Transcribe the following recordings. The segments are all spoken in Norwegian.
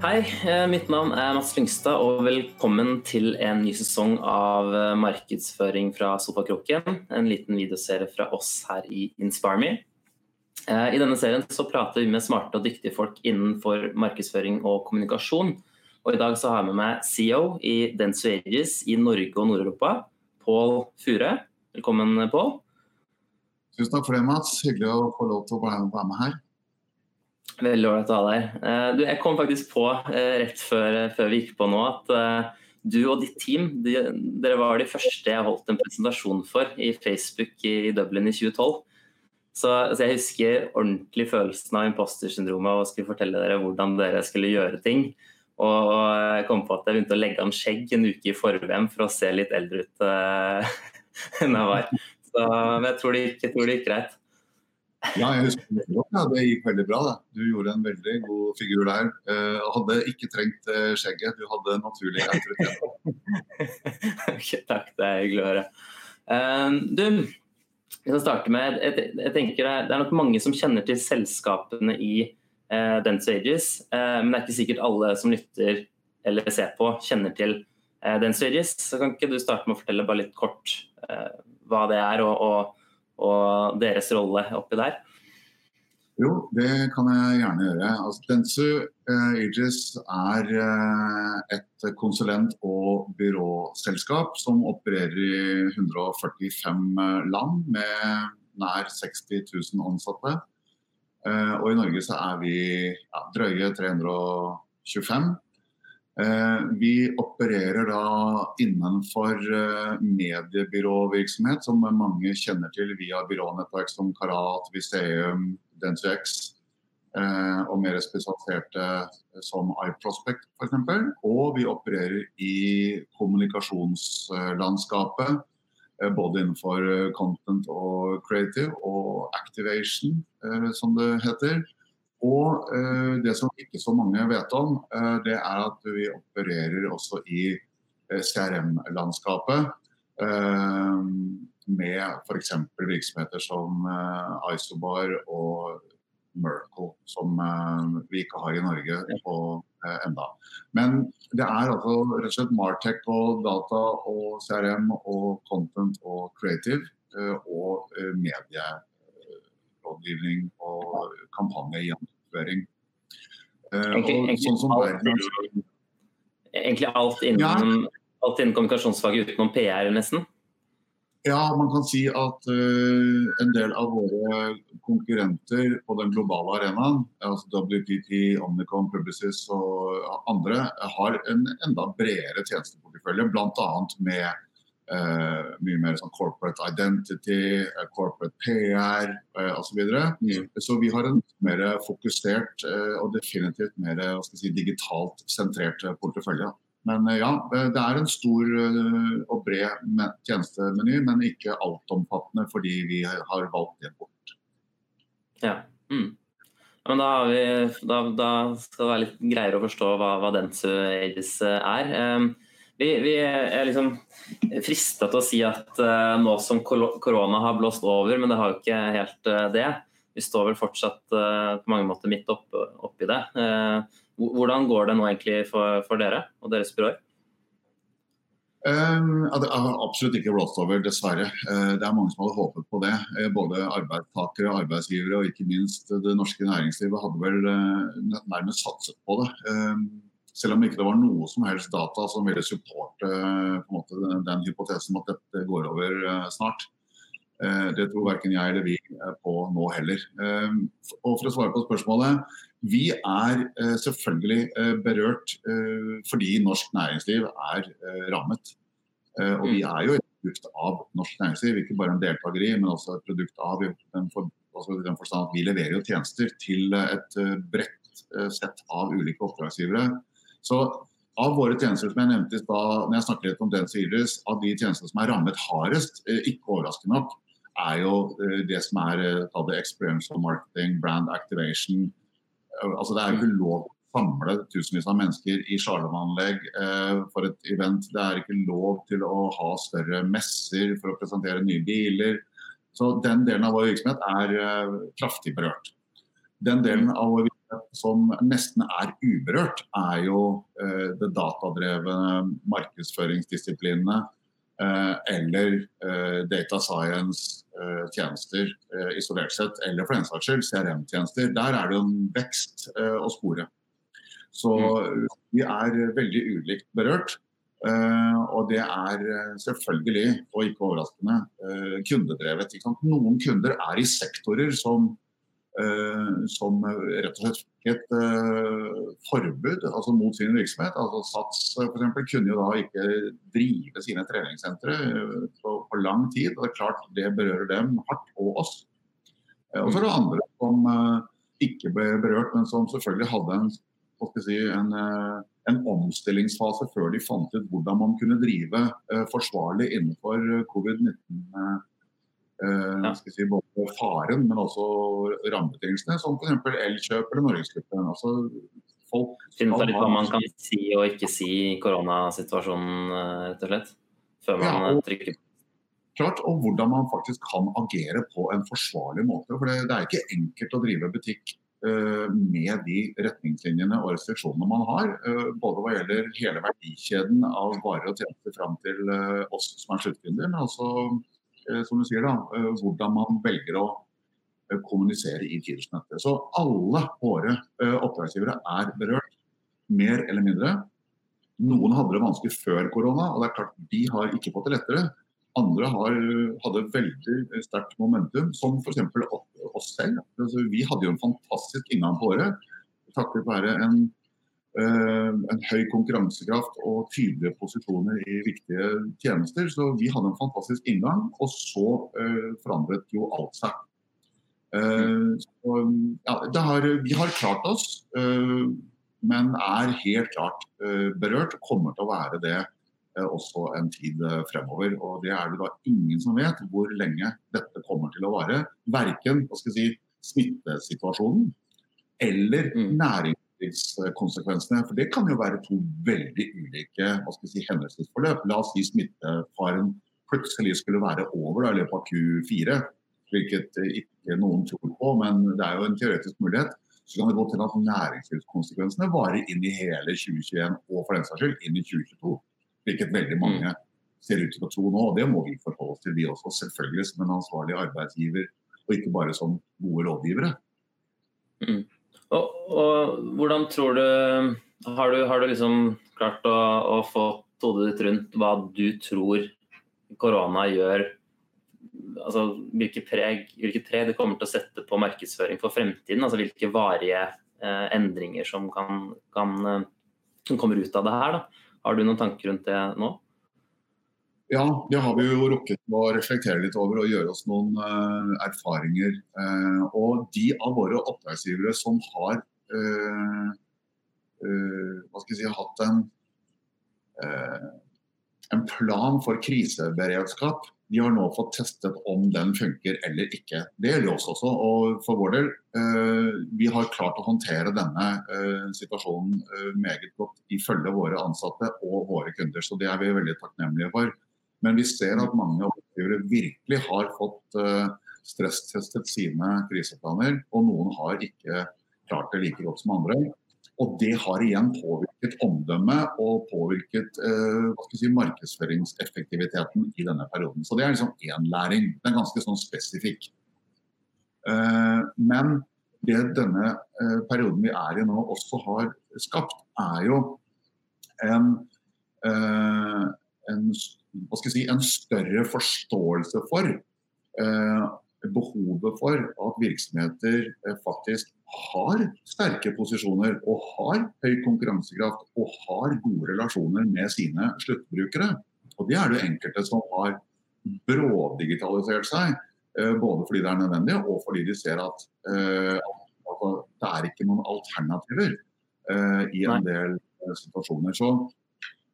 Hei, eh, mitt navn er Mats Lyngstad, og velkommen til en ny sesong av eh, markedsføring fra Sofakroken. En liten videoserie fra oss her i InspireMe. Eh, I denne serien så prater vi med smarte og dyktige folk innenfor markedsføring og kommunikasjon. Og I dag så har jeg med meg CEO i Denso Ages i Norge og Nord-Europa, Pål Fure. Velkommen, Pål. Tusen takk for det, Mats. Hyggelig å få lov til å være med her. Veldig ålreit å ha deg her. Du, jeg kom faktisk på eh, rett før, før, vi gikk på nå at du og ditt team de, dere var de første jeg holdt en presentasjon for i Facebook i, Dublin i 2012. Så, så, jeg husker ordentlig følelsen av imposter-syndromet og skulle fortelle dere hvordan dere skulle gjøre ting. Og, og jeg kom på at jeg begynte å legge an skjegg en uke i forveien for å se litt eldre ut uh, enn jeg var. Så, men jeg tror det gikk greit. Ja, jeg husker det godt. Ja. Det gikk veldig bra. Da. Du gjorde en veldig god figur der. Uh, hadde ikke trengt uh, skjegget, du hadde naturlig autoritet. okay, takk, det er hyggelig å høre. Uh, du, vi skal starte med, jeg, jeg, tenker det er, det er nok mange som kjenner til selskapene i uh, Dance Ages, men det er ikke sikkert alle som lytter eller ser på, kjenner til uh, Dance Ages. Så kan ikke du starte med å fortelle bare litt kort hva det er, og, og og deres rolle oppi der? Jo, det kan jeg gjerne gjøre. Altså, Dentsu eh, Aegis er eh, et konsulent- og byråselskap som opererer i 145 land med nær 60 000 ansatte. Eh, og i Norge så er vi ja, drøye 325. Eh, vi opererer da innenfor eh, mediebyråvirksomhet, som mange kjenner til via byrånettverk som Karat, Viseum, Densuex, eh, og mer spesialiserte som iProspect f.eks. Og vi opererer i kommunikasjonslandskapet, både innenfor content og creative og activation, som det heter. Og eh, det som ikke så mange vet om, eh, det er at vi opererer også i eh, CRM-landskapet. Eh, med f.eks. virksomheter som eh, Isobar og Merkle, som eh, vi ikke har i Norge på enda. Men det er altså rett og slett Martech og data og CRM og content og creative og medie rådgivning og kampanjegjennomføring. Uh, egentlig, sånn alt, egentlig alt innen, ja. alt innen kommunikasjonsfaget utenom PR, nesten? Ja, man kan si at uh, en del av våre konkurrenter på den globale arenaen, altså WPP, Omnicom, Publicis og andre, har en enda bredere tjenesteportefølje, bl.a. med Uh, mye mer sånn corporate identity, uh, corporate PR uh, osv. Så, mm. så vi har en mer fokusert uh, og definitivt mer si, digitalt sentrert portefølje. Men ja, det er en stor og bred tjenestemeny, men ikke altomfattende fordi vi har valgt det bort. Ja. Mm. Men da, vi, da, da, skal det være litt greiere å forstå hva, hva Dentsu Ages er. Um, vi, vi er liksom frista til å si at uh, nå som korona har blåst over, men det har jo ikke helt uh, det. Vi står vel fortsatt uh, på mange måter midt oppi opp det. hvordan går det nå egentlig for, for dere og deres byråer? Um, det har absolutt ikke blåst over, dessverre. Det er mange som hadde håpet på det. Både arbeidstakere, arbeidsgivere og ikke minst det norske næringslivet hadde vel nærmest satset på det. Selv om det ikke var noe som helst data som ville supporte måte, den, den, hypotesen om at dette går over uh, snart. Uh, det tror verken jeg eller vi på nå heller. Og For å svare på spørsmålet. Vi er selvfølgelig berørt fordi norsk næringsliv er rammet. og vi er jo et produkt av norsk næringsliv, ikke bare en deltaker i, men også et produkt av den, for, altså den forstand at vi leverer jo tjenester til et bredt sett av ulike oppdragsgivere så av våre tjenester som jeg nevnte stad, når jeg snakket litt om den Iris, av de tjenestene som er rammet hardest, eh, ikke overraskende nok, er jo eh, det som er uh, det experiential marketing, brand activation. altså Det er ikke lov å samle tusenvis av mennesker i uh, for et event. Det er ikke lov til å ha større messer for å presentere nye biler. Så den delen av vår virksomhet er kraftig berørt. Den delen av vår som nesten er uberørt, er jo eh, det datadrevne markedsføringsdisiplinene eh, eller eh, data science-tjenester eh, isolert sett, eller for den saks skyld CRM-tjenester. Der er det jo en vekst eh, å spore. Så vi er veldig ulikt berørt. Og det er selvfølgelig, og ikke overraskende, kundedrevet. Noen kunder er i sektorer som Eh, som rett og slett fikk et eh, forbud altså mot sin virksomhet. Altså Sats for kunne jo da ikke drive sine treningssentre eh, på, på, lang tid. og Det er klart det berører dem hardt, og oss. Og så er det andre som ikke ble berørt, men som selvfølgelig hadde en, si, en, en omstillingsfase før de fant ut hvordan man kunne drive forsvarlig innenfor covid-19 Eh, ja. si, både faren, men også rammebetingelsene, som f.eks. Elkjøp eller Norgesgruppen. Altså, folk Finne ut litt hva man kan si og ikke si i koronasituasjonen, eh, rett og slett? Før man ja, og, trykker. Klart, og hvordan man faktisk kan agere på en forsvarlig måte. For det, det er ikke enkelt å drive butikk uh, med de retningslinjene og restriksjonene man har. Uh, både hva gjelder hele verdikjeden av varer og tjenester fram til uh, oss som er sluttkunder, men også Eh, som du sier da, eh, hvordan man velger å eh, kommunisere i som. Så alle våre oppdragsgivere er berørt, mer eller mindre. Noen hadde det vanskelig før korona, og det er klart de har ikke fått det lettere. Andre har, hadde veldig sterkt momentum, som f.eks. oss selv. Altså, vi hadde jo en fantastisk inngang på året takket være en Eh, en høy konkurransekraft og tydelige posisjoner i viktige tjenester. Så vi hadde en fantastisk inngang, og så uh, forandret jo alt seg. Uh, så, ja, har, vi har klart oss, uh, men er helt klart berørt. Kommer til å være det også en tid fremover. Og det er det da ingen som vet hvor lenge dette kommer til å vare. Verken si, smittesituasjonen eller mm. Næring konsekvensene. For det kan jo være to veldig ulike hva skal si, hendelsesforløp. La oss si smittefaren plutselig skulle være over da, i løpet av Q4, hvilket ikke noen tror på, men det er jo en teoretisk mulighet. Så kan det gå til at næringslivskonsekvensene varer inn i hele 2021 og for den saks skyld inn i 2022. Hvilket veldig mange mm. ser ut til å tro nå. og Det må vi forholde oss til, vi også. Selvfølgelig som en ansvarlig arbeidsgiver, og ikke bare som gode rådgivere. Mm. Og, og, hvordan tror du Har du, har du liksom klart å, å få hodet ditt rundt hva du tror korona gjør altså hvilke preg, hvilke preg det kommer til å sette på markedsføring for fremtiden? altså Hvilke varige eh, endringer som kan, kan, eh, som kommer ut av det her? da. Har du noen tanker rundt det nå? Ja, det har vi jo rukket å reflektere litt over og gjøre oss noen uh, erfaringer. Uh, og de av våre oppdragsgivere som har uh, hva skal jeg si, hatt en, en plan for kriseberedskap, de har nå fått testet om den funker eller ikke. Det gjelder oss også. Og for vår del, vi har klart å håndtere denne situasjonen meget godt ifølge våre ansatte og våre kunder. Så det er vi veldig takknemlige for. Men vi ser at mange oppdragsgivere virkelig har fått uh, stresstestet sine kriseplaner, og noen har ikke klart det like godt som andre. Og det har igjen påvirket omdømmet og påvirket uh, si, markedsføringseffektiviteten i denne perioden. Så det er liksom én læring. Den er ganske sånn spesifikk. Uh, men det denne uh, perioden vi er i nå også har skapt, er jo en, en hva skal jeg si, en større forståelse for eh, behovet for at virksomheter eh, faktisk har sterke posisjoner og har høy konkurransekraft og har gode relasjoner med sine sluttbrukere. Og Det er det enkelte som har brådigitalisert seg, eh, både fordi det er nødvendig og fordi de ser at eh, altså, det er ikke noen alternativer eh, i en del eh, situasjoner. Så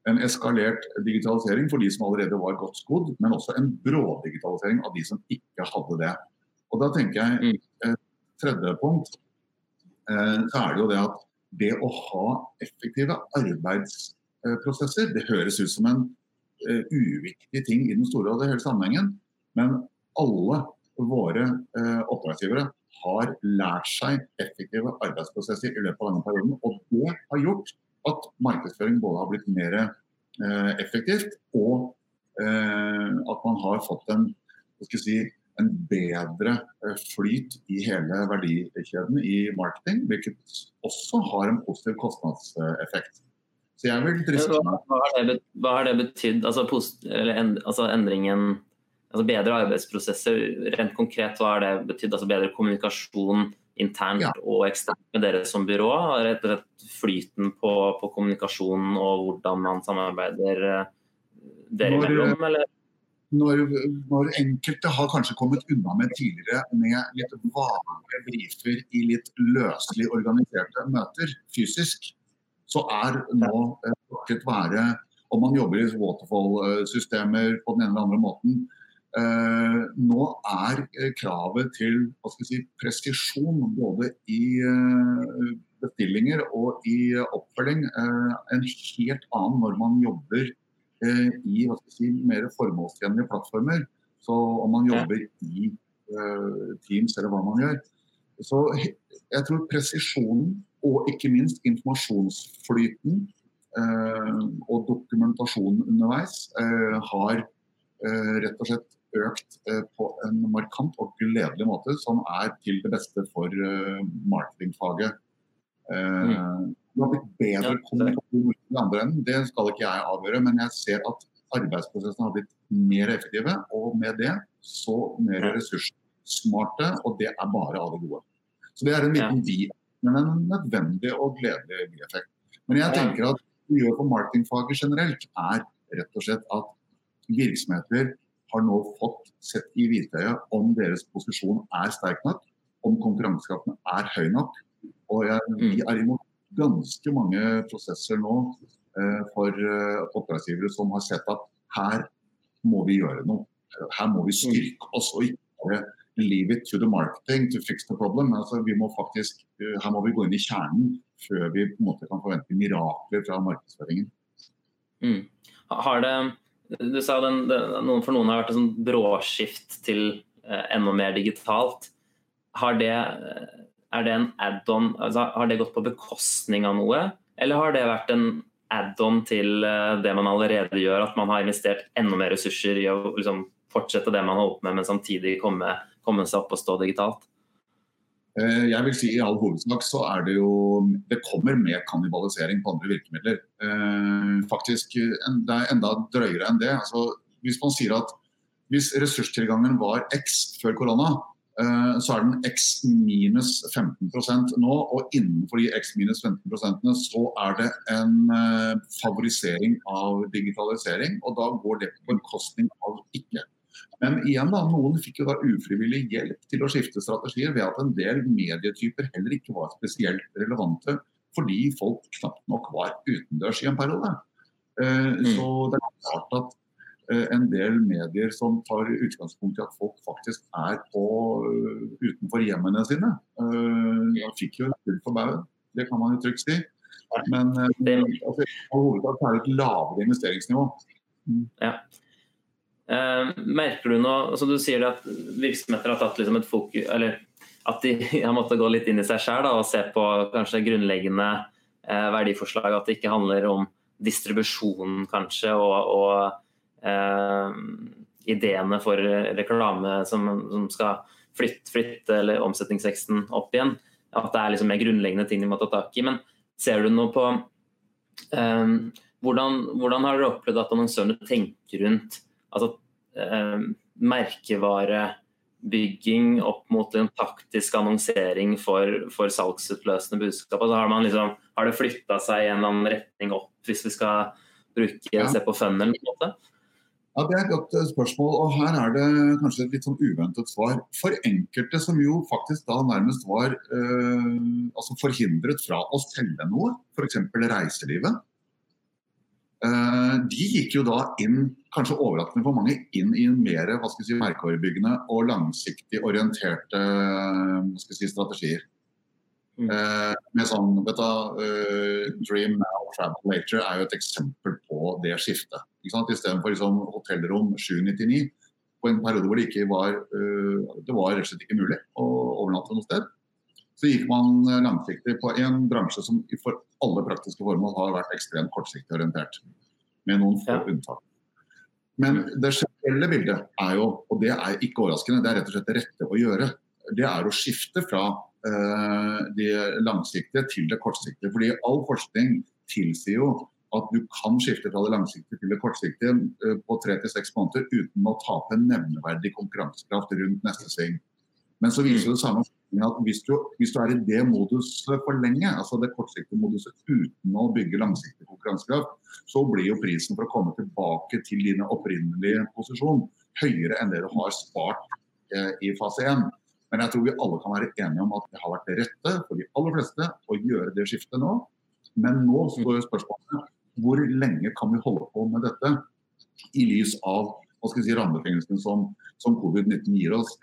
en eskalert digitalisering for de som allerede var godt skodd, men også en brådigitalisering av de som ikke hadde det. Og da tenker jeg, mm. et tredje punkt, eh, så er det jo det at det å ha effektive arbeidsprosesser, det høres ut som en uh, uviktig ting i den store og det hele sammenhengen, men alle våre oppdragsgivere har lært seg effektive arbeidsprosesser i løpet av denne perioden. Og det har gjort at markedsføring både har blitt mer eh, effektivt, og eh, at man har fått en, si, en bedre eh, flyt i hele verdikjeden i marketing, hvilket også har en positiv kostnadseffekt. Så jeg vil driste meg. Hva, hva har det betydd, altså, post, end, altså endringen altså bedre arbeidsprosesser, rent konkret hva har det betydd? Altså bedre kommunikasjon internt ja. og eksternt med dere som byrå? Rett og slett flyten på, på kommunikasjonen og hvordan man samarbeider dere dere imellom, eller? Når, når, enkelte har kanskje kommet unna med tidligere med litt vanlige briefer i litt løselig organiserte møter fysisk, så er nå eh, takket være om man jobber i waterfall-systemer på den ene eller andre måten, Eh, nå er eh, kravet til si, presisjon både i eh, bestillinger og i oppfølging en helt annen når man jobber i si, mer formålstjenlige plattformer. Så om man jobber i Teams eller hva man gjør. Så jeg tror presisjonen og ikke minst informasjonsflyten og dokumentasjonen underveis har rett og slett økt eh, på en markant og gledelig måte, som er til det beste for eh, marketingfaget. Eh, mm. Det har blitt bedre kommunikasjon i den andre enden, det skal ikke jeg avgjøre. Men jeg ser at arbeidsprosessene har blitt mer effektive, og med det så mer ressurssmarte. Og det er bare av det gode. Så det er en liten vi, men en nødvendig og gledelig bieffekt. Men jeg tenker at det vi gjør på marketingfaget generelt, er rett og slett at virksomheter har nå fått sett i hvitøyet om deres posisjon er sterk nok, om konkurransekraften er høy nok. Og jeg, mm. vi er imot ganske mange prosesser nå eh, for eh, oppdragsgivere som har sett at her må vi gjøre noe. Her må vi mm. styrke oss og ikke bare leave it to the marketing to fix the problem. Altså, vi må faktisk, uh, her må vi gå inn i kjernen før vi på en måte kan forvente mirakler fra markedsføringen. Mm. Har det du sa den, den, For noen har vært et sånn bråskift til eh, enda mer digitalt. Har det, er det en add-on altså, Har det gått på bekostning av noe, eller har det vært en add-on til eh, det man allerede gjør, at man har investert enda mer ressurser i å liksom, fortsette det man har holdt med, men samtidig komme, komme seg opp og stå digitalt? Eh, jeg vil si I all hovedsak så er det jo Det kommer med kannibalisering på andre virkemidler. Eh, faktisk Det er enda drøyere enn det. Altså, hvis man sier at hvis ressurstilgangen var X før korona, eh, så er den X minus 15% nå. Og innenfor de X minus 15% så er det en favorisering av digitalisering. Og da går det på bekostning av ikke. Men igjen da, noen fikk jo da ufrivillig hjelp til å skifte strategier ved at en del medietyper heller ikke var spesielt relevante fordi folk knapt nok var utendørs i en periode. Eh, mm. Så det er klart at eh, en del medier som tar utgangspunkt i at folk faktisk er på, uh, utenfor hjemmene sine, De fikk jo full for baugen. Det kan man jo trygt si. Men altså, altså, hovedsak er det et lavere investeringsnivå. Ja. Uh, merker du noe altså Du sier at virksomheter har tatt liksom et fokus Eller at de har måttet gå litt inn i seg sjøl og se på kanskje grunnleggende eh, verdiforslag. At det ikke handler om distribusjonen kanskje og, og eh, ideene for reklame som, som skal flytte, flytte eller omsetningsveksten opp igjen. At det er liksom mer grunnleggende ting de må ta tak i. Men ser du noe på hvordan, hvordan har dere opplevd at annonsørene tenker rundt altså, eh, merkevarebygging opp mot en taktisk annonsering for, for salgsutløsende budskap? Altså, har, liksom, har, det flytta seg i en eller annen retning opp, hvis vi skal bruke, ja. se på funnelen? på en måte? Ja, Det er et godt eh, spørsmål, og her er det kanskje et litt sånn uventet svar. For enkelte som jo faktisk da nærmest var eh, altså forhindret fra å selge noe, f.eks. reiselivet, de gikk jo da inn, kanskje overraskende for mange, inn i en mer hva skal si, merkevarebyggende og langsiktig orienterte si, strategier. Mm. Uh, med sånn, vet du, Dream now, travel later er jo et eksempel på det skiftet. Istedenfor liksom, hotellrom 799 på på en periode hvor det ikke var, det var rett og slett ikke mulig å overnatte noe sted. Så gikk man langsiktig på en bransje som for alle praktiske formål har vært ekstremt kortsiktig orientert. Med noen få ja. unntak. Men det generelle bildet er jo, og det er ikke overraskende, det er rett og slett det rette å gjøre. Det er å skifte fra uh, det langsiktige til det kortsiktige. Fordi all forskning tilsier jo at du kan skifte fra det langsiktige til det kortsiktige uh, på tre til seks måneder uten å tape nevneverdig konkurransekraft rundt neste sving. Men så viser det samme at hvis du, hvis du, er i det moduset for lenge, altså det kortsiktige moduset uten å bygge langsiktig konkurransekraft, så blir jo prisen for å komme tilbake til din opprinnelige posisjon høyere enn det du har spart eh, i fase 1. Men jeg tror vi alle kan være enige om at det har vært det rette for de aller fleste å gjøre det skiftet nå. Men nå står spørsmålet hvor lenge kan vi holde på med dette i lys av hva skal si, rammebetingelsene som, som covid-19 gir oss.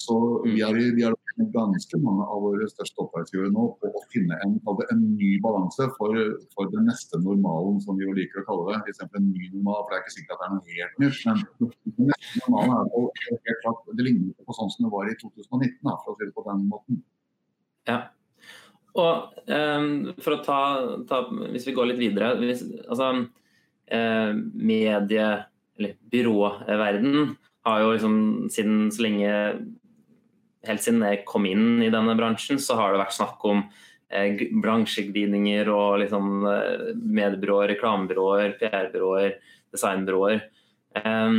Så vi er, vi er ganske mange av våre største oppdragsgivere nå på å finne en, en ny balanse for, for, den neste normalen, som vi jo liker å kalle det. F.eks. en ny normal, for det er ikke sikkert at det er noe helt nytt. Men den neste normalen er jo helt klart, det ligner på sånn som det var i 2019, da, for å si det på den måten. Ja. Og um, for å ta, ta, Hvis vi går litt videre. Hvis, altså, uh, medie, eller byråverden har jo liksom siden så lenge helt siden jeg kom inn i denne bransjen, så har det vært snakk om eh, bransjeglidninger og liksom, eh, mediebyråer, reklamebyråer, PR-byråer, designbyråer. Eh,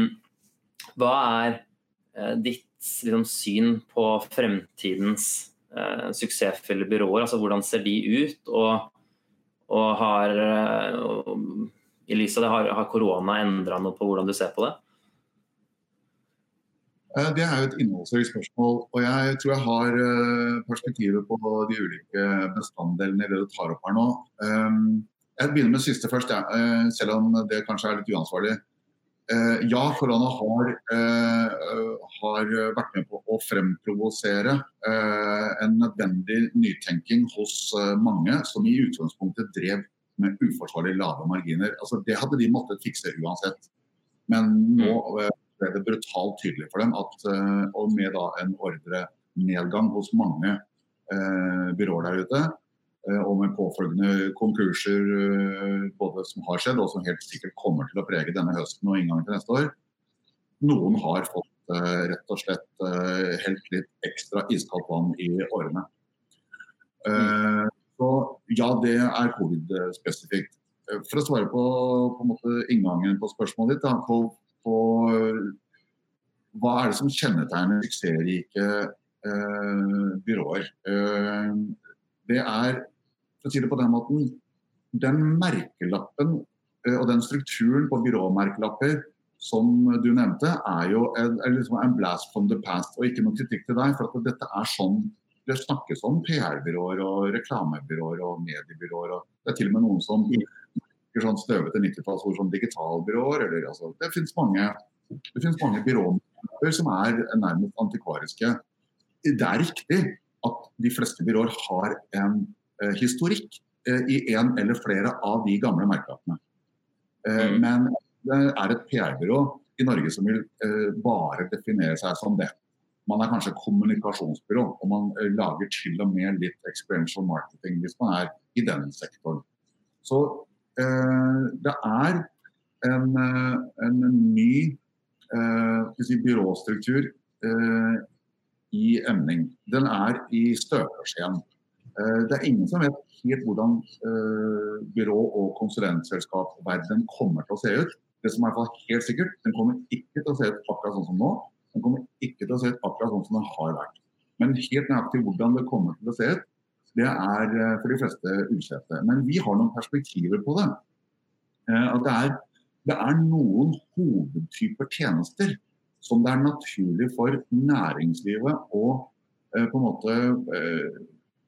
hva er eh, ditt liksom, syn på fremtidens eh, suksessfulle byråer? Altså, hvordan ser de ut? Og, og har, og, eh, i lys av det, har korona endra noe på hvordan du ser på det? Eh, det er jo et innholdsrikt spørsmål. og Jeg tror jeg har eh, perspektivet på de ulike bestanddelene i det du tar opp her nå. Eh, jeg begynner med siste først, selv om det kanskje er litt uansvarlig. Ja, korona har, har vært med på å fremprovosere en nødvendig nytenking hos mange som i utgangspunktet drev med uforsvarlig lave marginer. Altså, det hadde de måttet fikse uansett. Men nå mm ble det brutalt tydelig for dem at eh, og med da en ordrenedgang hos mange eh, byråer der ute, eh, og med påfølgende konkurser både som har skjedd og som helt sikkert kommer til å prege denne høsten og inngangen til neste år. Noen har fått rett og slett helt litt ekstra iskaldt vann i årene. Så ja, det er covid-spesifikt. For å svare på, på måte, inngangen på spørsmålet ditt, da, på på hva er det som kjennetegner suksessrike eh, byråer. Eh, det er, for å si det på den måten, den merkelappen eh, og den strukturen på byråmerkelapper som du nevnte, er jo en, er liksom en, blast from the past. Og ikke noe kritikk til deg, for at dette er sånn det snakkes om PR-byråer og reklamebyråer og mediebyråer. Og det er til og med noen som bruker sånn støvete 90-tallsord som digitalbyråer. Eller, altså, det finnes mange, det mange byråer som er nærmest antikvariske. Det er riktig at de fleste byråer har en eh, historikk eh, i en eller flere av de gamle merkelappene. Eh, mm. Men det er et PR-byrå i Norge som vil eh, bare definere seg som det. Man er kanskje kommunikasjonsbyrå, og man eh, lager til og med litt experiential marketing hvis man er i den sektoren. Så det er en, eh, en ny eh, si, byråstruktur i emning. Den er i støpeskjeen. Det er ingen som vet helt hvordan byrå- og konsulentselskapsverdenen kommer til å se ut. Det som er helt sikkert, Den kommer ikke til å se ut akkurat sånn som nå. Den kommer ikke til å se ut akkurat sånn som den har vært. Men helt nøyaktig hvordan det kommer til å se ut, det er eh, for de fleste ukjente. Men vi har noen perspektiver på det. Eh, at det er, det er noen hovedtyper tjenester som det er naturlig for næringslivet å eh, på en måte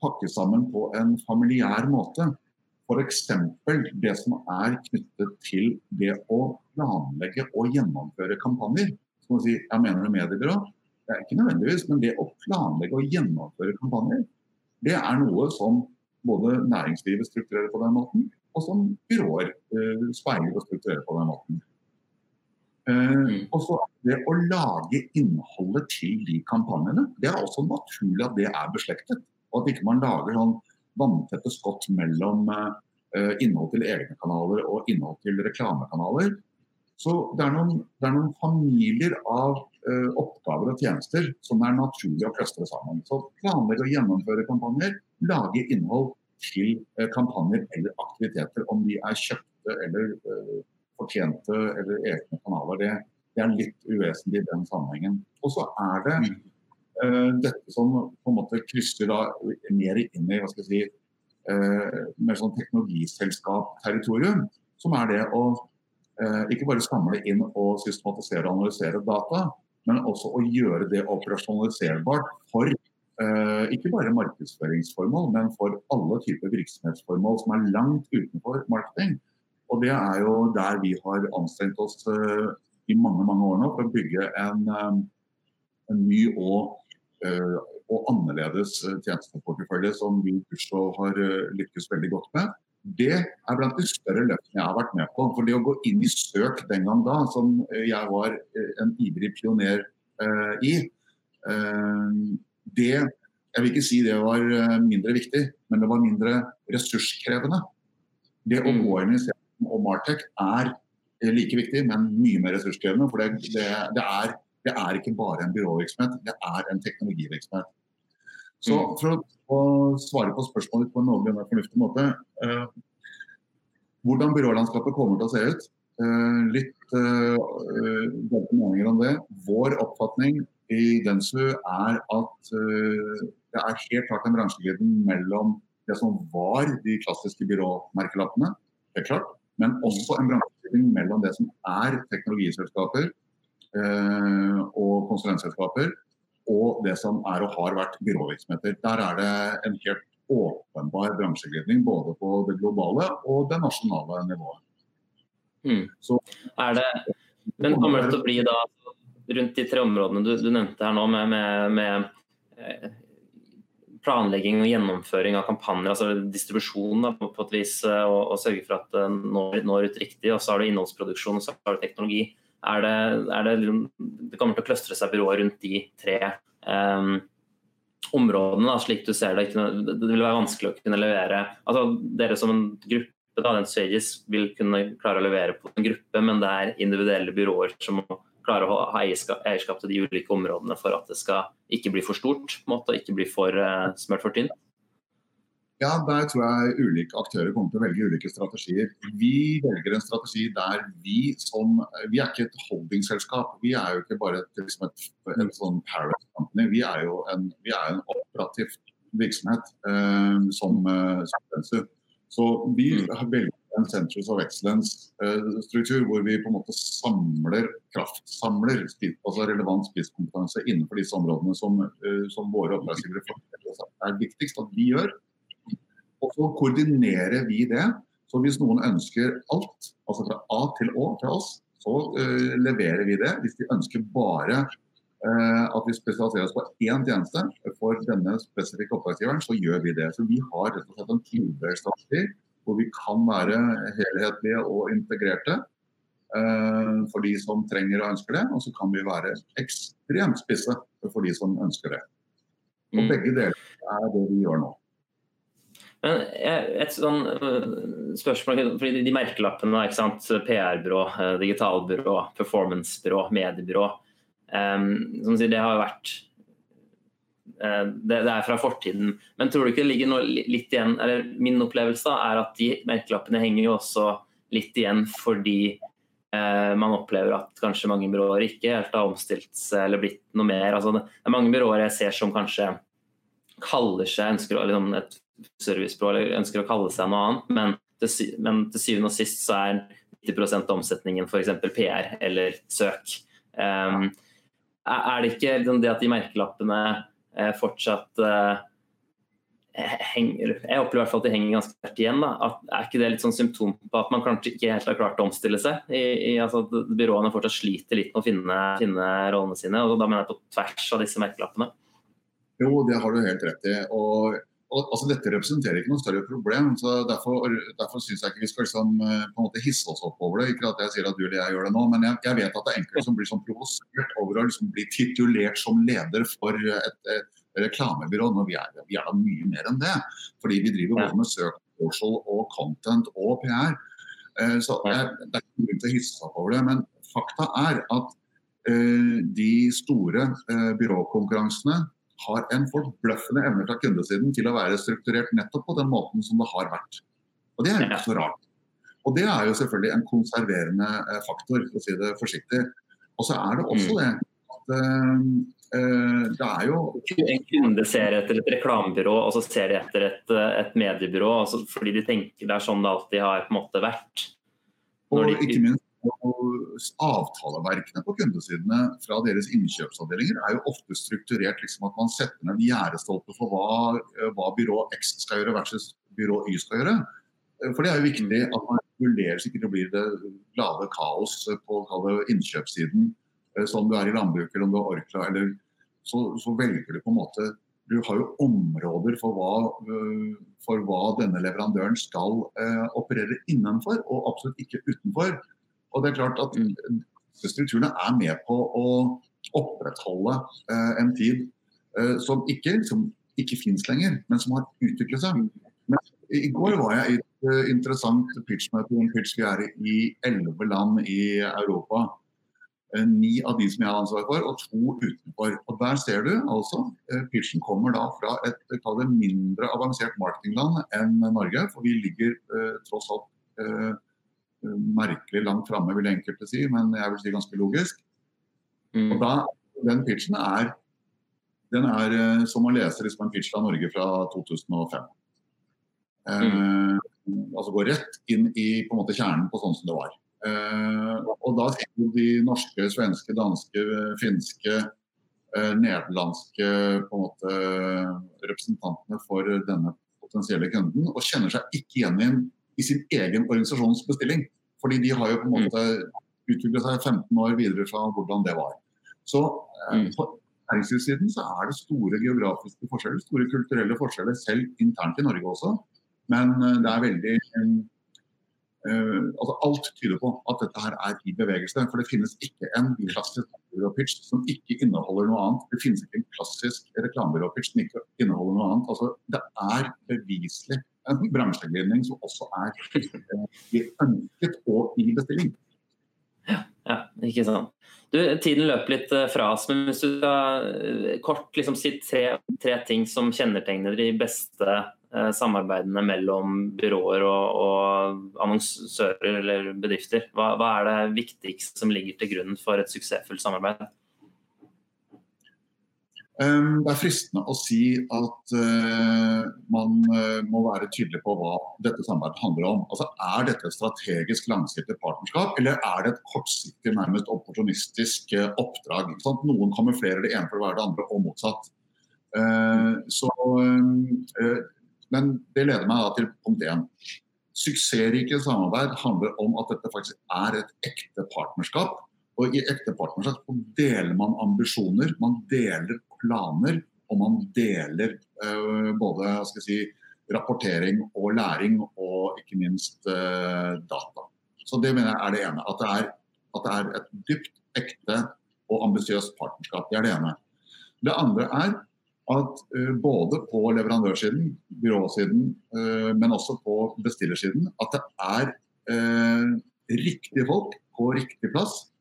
pakke sammen på en familiær måte. F.eks. det som er knyttet til det å planlegge og gjennomføre kampanjer. Som å si, jeg mener det mediebyrå. Det er ikke nødvendigvis, men det å planlegge og gjennomføre kampanjer, det er noe som både næringslivet strukturerer på den måten, og som byråer eh, speiler og strukturerer på den måten. Eh, og så Det å lage innholdet til de kampanjene, det er også naturlig at det er beslektet. Og at ikke man lager sånn vanntette skott mellom eh, innhold til egne kanaler og innhold til reklamekanaler. Så det er noen, det er noen familier av oppgaver og tjenester som er naturlig å clustre sammen. Så planlegge og gjennomføre kampanjer, lage innhold til kampanjer eller aktiviteter, om de er kjøpte eller fortjente eller egne kanaler. Det, det er litt uvesentlig i den sammenhengen. Og så er det uh, dette som på en måte krysser da mer inn i hva skal jeg si, uh, mer sånn teknologiselskap-territorium. Som er det å uh, ikke bare samle inn og systematisere og analysere data, men også å gjøre det operasjonaliserbart for eh, ikke bare markedsføringsformål, men for alle typer virksomhetsformål som er langt utenfor marketing. Og Det er jo der vi har anstrengt oss eh, i mange mange år nå for å bygge en, um, en ny og, eh, og annerledes tjenesteportefølje som vi har lykkes veldig godt med. Det er blant de større løftene jeg har vært med på. For det å gå inn i søk den gang da, som jeg var en ivrig pioner uh, i, det Jeg vil ikke si det var mindre viktig, men det var mindre ressurskrevende. Det å mm. gå inn i og Martech er like viktig, men mye mer ressurskrevende. For det, det, det, er, det, er, ikke bare en byråvirksomhet, det er en teknologivirksomhet. Så mm. for å, å svare på spørsmålet på en noenlunde fornuftig måte eh, Hvordan byrålandskapet kommer til å se ut? Eh, litt delte meninger om det. Vår oppfatning i Densu er at eh, det er helt klart en bransjeglidning mellom det som var de klassiske byråmerkelappene, helt klart, men også en bransjeglidning mellom det som er teknologiselskaper eh, og konsulentselskaper, og det som er og har vært byråvirksomheter. Der er det en helt åpenbar bransjeglidning både på det globale og det nasjonale nivået. Mm. Så, er det, men kommer det til å bli da rundt de tre områdene du, du nevnte her nå, med, med, med eh, planlegging og gjennomføring av kampanjer, altså distribusjon da, på, et vis, eh, og, og sørge for at det når, når, ut riktig. Og så har du innholdsproduksjon og så har du teknologi. Er det, er det, det kommer til å kløstre seg byråer rundt de tre um, områdene, da, slik du ser det. det vil være vanskelig å kunne levere altså Dere som en gruppe da, den Stages vil kunne klare å levere på en gruppe, men det er individuelle byråer som må klare å ha eierskap, eierskap, til de ulike områdene for at det skal ikke bli for stort måte, og ikke bli for uh, smørt for tynt? Ja, Der tror jeg ulike aktører kommer til å velge ulike strategier. Vi velger en strategi der vi som Vi er ikke et holdingselskap. Vi er jo ikke bare et, liksom et, en sånn parent company. Vi er jo en, vi er en operativ virksomhet eh, som, som Så vi har velger en Centers of Excellence-struktur, eh, hvor vi på en måte samler kraftsamler altså relevant spisskompetanse innenfor disse områdene som, eh, som våre oppdragsgivere er viktigst at vi gjør. Og så koordinerer vi det. Så hvis noen ønsker alt, altså fra A til Å til oss, så uh, leverer vi det. Hvis de ønsker bare uh, at vi spesialiserer oss på én tjeneste for denne spesifikke oppdragsgiveren, så gjør vi det. Så vi har rett og slett en tilbudsstrategi strategi hvor vi kan være helhetlige og integrerte uh, for de som trenger og ønsker det. Og så kan vi være ekstremt spisse for de som ønsker det. Og mm. begge deler er det vi gjør nå. Men et sånn eh, spørsmål, fordi De merkelappene, PR-byrå, eh, digitalbyrå, performancebyrå, mediebyrå um, som sier, Det har vært Eh, det, det, er fra fortiden. Men tror du ikke det ligger noe litt igjen eller Min opplevelse er at de merkelappene henger jo også litt igjen fordi eh, man opplever at kanskje mange byråer ikke helt har omstilt seg eller blitt noe mer. Altså, det er mange byråer jeg ser som kanskje kaller seg ønsker liksom et servicebyrå eller ønsker å kalle seg noe annet, men til, men til syvende og sist så er 90 av omsetningen f.eks. PR eller søk. Um, er det ikke liksom det at de merkelappene Eh, fortsatt uh, henger Jeg opplever i hvert fall at de henger ganske sterkt igjen. At, er ikke det litt sånn symptom på at man kanskje ikke helt har klart å omstille seg? I, i, altså at Byråene fortsatt sliter litt med å finne, finne, rollene sine. og Da mener jeg på tvers av disse merkelappene. Jo, det har du helt rett i. Og, altså Dette representerer ikke noe større problem. så Derfor, derfor syns jeg ikke vi skal liksom, eh, på en måte hisse oss opp over det. Ikke at jeg sier at du eller jeg gjør det nå, men jeg, jeg vet at det er enkelte som blir sånn provosert over å liksom bli titulert som leder for et, et reklamebyrå. Når vi er, vi er, da mye mer enn det. Fordi vi driver både med søk, social og content og PR. Eh, så jeg, Det er ikke grunn til å hisse seg opp over det. Men fakta er at uh, de store byråkonkurransene har en forbløffende evne fra kundesiden til å være strukturert nettopp på den måten som det har vært. Og Det er ikke så rart. Og Det er jo selvfølgelig en konserverende eh, faktor, for å si det forsiktig. Og så er det også mm. det at uh, det er jo En kunde ser etter et reklamebyrå, og så ser de etter et, et mediebyrå. Altså fordi de tenker det er sånn det alltid har på en måte vært. Og ikke minst avtaleverkene på kundesidene fra deres innkjøpsavdelinger er jo ofte strukturert liksom at man setter ned gjerdestolper for hva, hva, byrå X skal gjøre versus byrå Y skal gjøre. For det er jo viktig at man regulerer så ikke det blir det lave kaos på innkjøpssiden sånn du er i landbruket eller om du har Orkla. Eller, så, så, velger du på en måte Du har jo områder for hva, eh, for hva denne leverandøren skal eh, operere innenfor, og absolutt ikke utenfor. Og det er klart at mm. strukturene er med på å opprettholde eh, en tid eh, som ikke, som ikke fins lenger, men som har utviklet seg. Men I går var jeg i et uh, interessant pitchmøte om pitch vi er i elleve land i Europa. Eh, ni av de som jeg har ansvar for, og to utenfor. Og Der ser du altså uh, Pitchen kommer da fra et det, mindre avansert marketingland enn Norge. For vi ligger tross alt merkelig langt framme, vil enkelte si, men jeg vil si ganske logisk. Mm. Og da, Den pitchen er, den er eh, som å lese liksom en pitch fra Norge fra 2005. Eh, mm. altså gå rett inn i på en måte kjernen på sånn som det var. Eh, og da sitter de norske, svenske, danske, finske, eh, nederlandske på en måte representantene for denne potensielle kunden og kjenner seg ikke igjen i i sin egen organisasjons bestilling. Fordi de har jo på en måte utviklet seg 15 år videre fra hvordan det var. Så eh, mm. på næringslivssiden så er det store geografiske forskjeller, store kulturelle forskjeller, selv internt i Norge også. Men eh, det er veldig Uh, altså Alt tyder på at dette her er i bevegelse. For det finnes ikke en klassisk reklamebyråpitch som ikke inneholder noe annet. Det finnes ikke en klassisk reklamebyrå-pitch som ikke inneholder noe annet. Altså Det er beviselig en bransjeglidning som også er i ønsket og i bestilling. Ja, ja, ikke sant. Du, tiden løper litt eh, fra oss, men hvis du skal eh, kort liksom, si tre, tre, ting som kjennetegner de beste eh, samarbeidene mellom byråer og, og annonsører eller bedrifter, hva, hva, er det viktigste som ligger til grunn for et suksessfullt samarbeid? Ehm, det er fristende å si at uh, man uh, må være tydelig på hva dette samarbeidet handler om. Altså, Er dette et strategisk langsiktig partnerskap, eller er det et kortsiktig, nærmest opportunistisk uh, oppdrag? Sånn noen kamuflerer det ene for å være det andre, og motsatt. Så, men det leder meg til punkt én. Suksessrike samarbeid handler om at dette faktisk er et ekte partnerskap. Og I ekte partnerskap deler man ambisjoner, man deler planer, og man deler uh, både si, rapportering og læring, og ikke minst uh, data. Så Det mener jeg er det ene. At det er, at det er et dypt, ekte og ambisiøst partnerskap. Det er det ene. Det andre er at uh, både på leverandørsiden, byråsiden, men også på bestillersiden, at det er riktige folk på riktig plass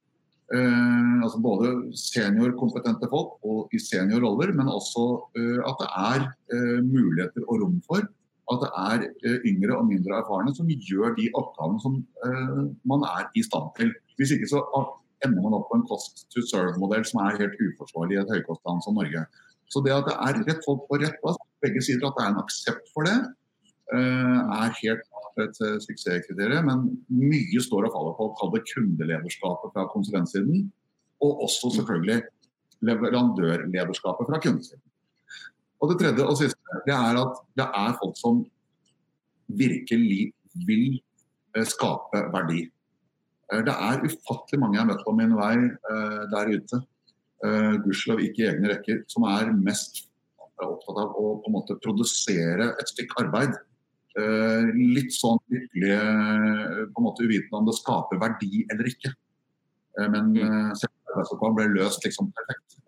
altså både seniorkompetente folk og i seniorroller, men også uh, at det er uh, muligheter og rom for at det er yngre og mindre erfarne som gjør de oppgavene som man er i stand til. Hvis ikke så ender man opp på en cost to serve-modell som er helt uforsvarlig i et høykostland som Norge. Så det at det er rett folk på rett plass, begge sider at det er en aksept for det, er helt et eh, suksesskriterium, men mye står og faller på å kalle det kundelederskapet fra konsulentsiden. Og også selvfølgelig leverandørlederskapet fra kundesiden. Og Det tredje og siste det er at det er folk som virkelig vil eh, skape verdi. Eh, det er ufattelig mange jeg har møtt på min vei der ute, gudskjelov ikke i egne rekker, som er mest opptatt av å på en måte produsere et stykke arbeid. Eh, litt sånn lykkelig på en måte uvitende om det skaper verdi eller ikke. Eh, men mm. arbeidsoppgaven ble løst liksom perfekt.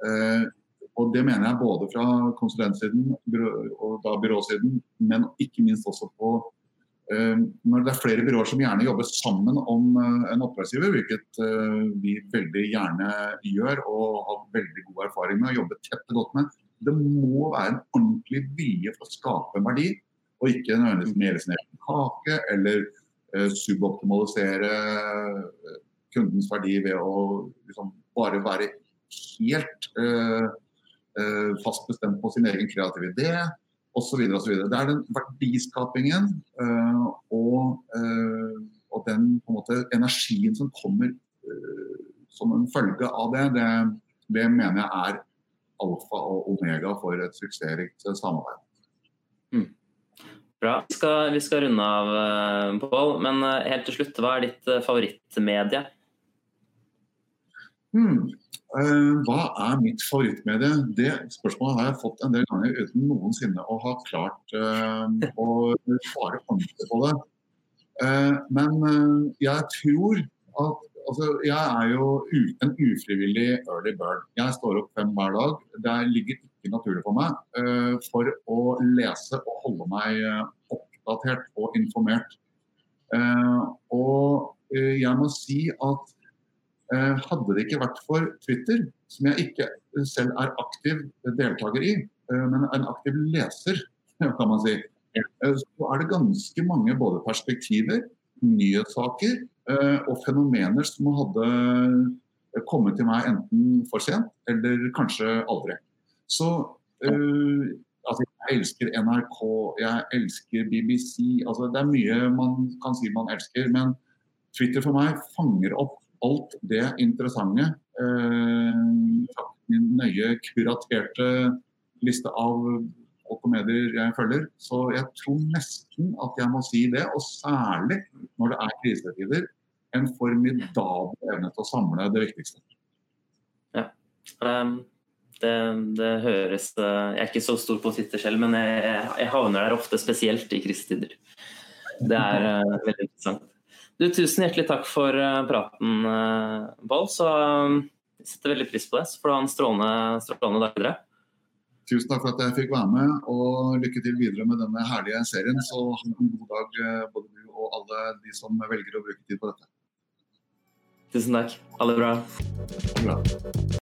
Og Det mener jeg både fra konsulentsiden og da byråsiden, men ikke minst også på Eh, når det er flere byråer som gjerne jobber sammen om eh, en oppdragsgiver, hvilket eh, vi veldig gjerne gjør og har veldig god erfaring med å jobbe tett og godt med, det må være en ordentlig vilje for å skape en verdi, og ikke nødvendigvis mele sin egen kake eller suboptimalisere kundens verdi ved å liksom, bare være helt uh, uh, fast bestemt på sin egen kreative idé osv. Det er den verdiskapingen uh, og, uh, og, den måte, energien som kommer som en følge av det, det, det, mener jeg er alfa og omega for et suksessrikt samarbeid. Mm. Bra. Vi skal, vi skal, runde av, Pål. Men helt til slutt, hva er ditt favorittmedie? Hmm. Uh, hva er mitt favorittmedie? Det spørsmålet har jeg fått en del ganger uten noensinne å ha klart uh, å svare ordentlig på det. Uh, men jeg tror at altså, Jeg er jo en ufrivillig early bird. Jeg står opp fem hver dag. Det ligger ikke naturlig for meg for å lese og holde meg oppdatert og informert. og jeg må si at Eh, hadde det ikke vært for Twitter, som jeg ikke selv er aktiv deltaker i, eh, men en aktiv leser, kan man si, eh, så er det ganske mange både perspektiver, nyhetssaker og fenomener som hadde kommet til meg enten for sent eller kanskje aldri. Så altså, jeg elsker NRK, jeg elsker BBC. Altså, det er mye man kan si man elsker, men Twitter for meg fanger opp alt det interessante. Eh, min nøye kuraterte liste av og komedier jeg følger. Så jeg tror nesten at jeg må si det, og særlig når det er krisetider. En formidabel evne til å samle det viktigste. Ja. Um, det, det, høres Jeg er ikke så stor på Twitter selv, men jeg, jeg havner der ofte, spesielt i krisetider. Det er uh, veldig interessant. Du, tusen hjertelig takk for uh, praten, Pål. Eh, så eh, jeg setter veldig pris på det. Så får du ha en strålende, strålende dag videre. Tusen takk for at jeg fikk være med, og lykke til videre med denne herlige serien. Så ha en god dag, både du og alle de som velger å bruke tid på dette. Tusen takk. Ha det bra. bra.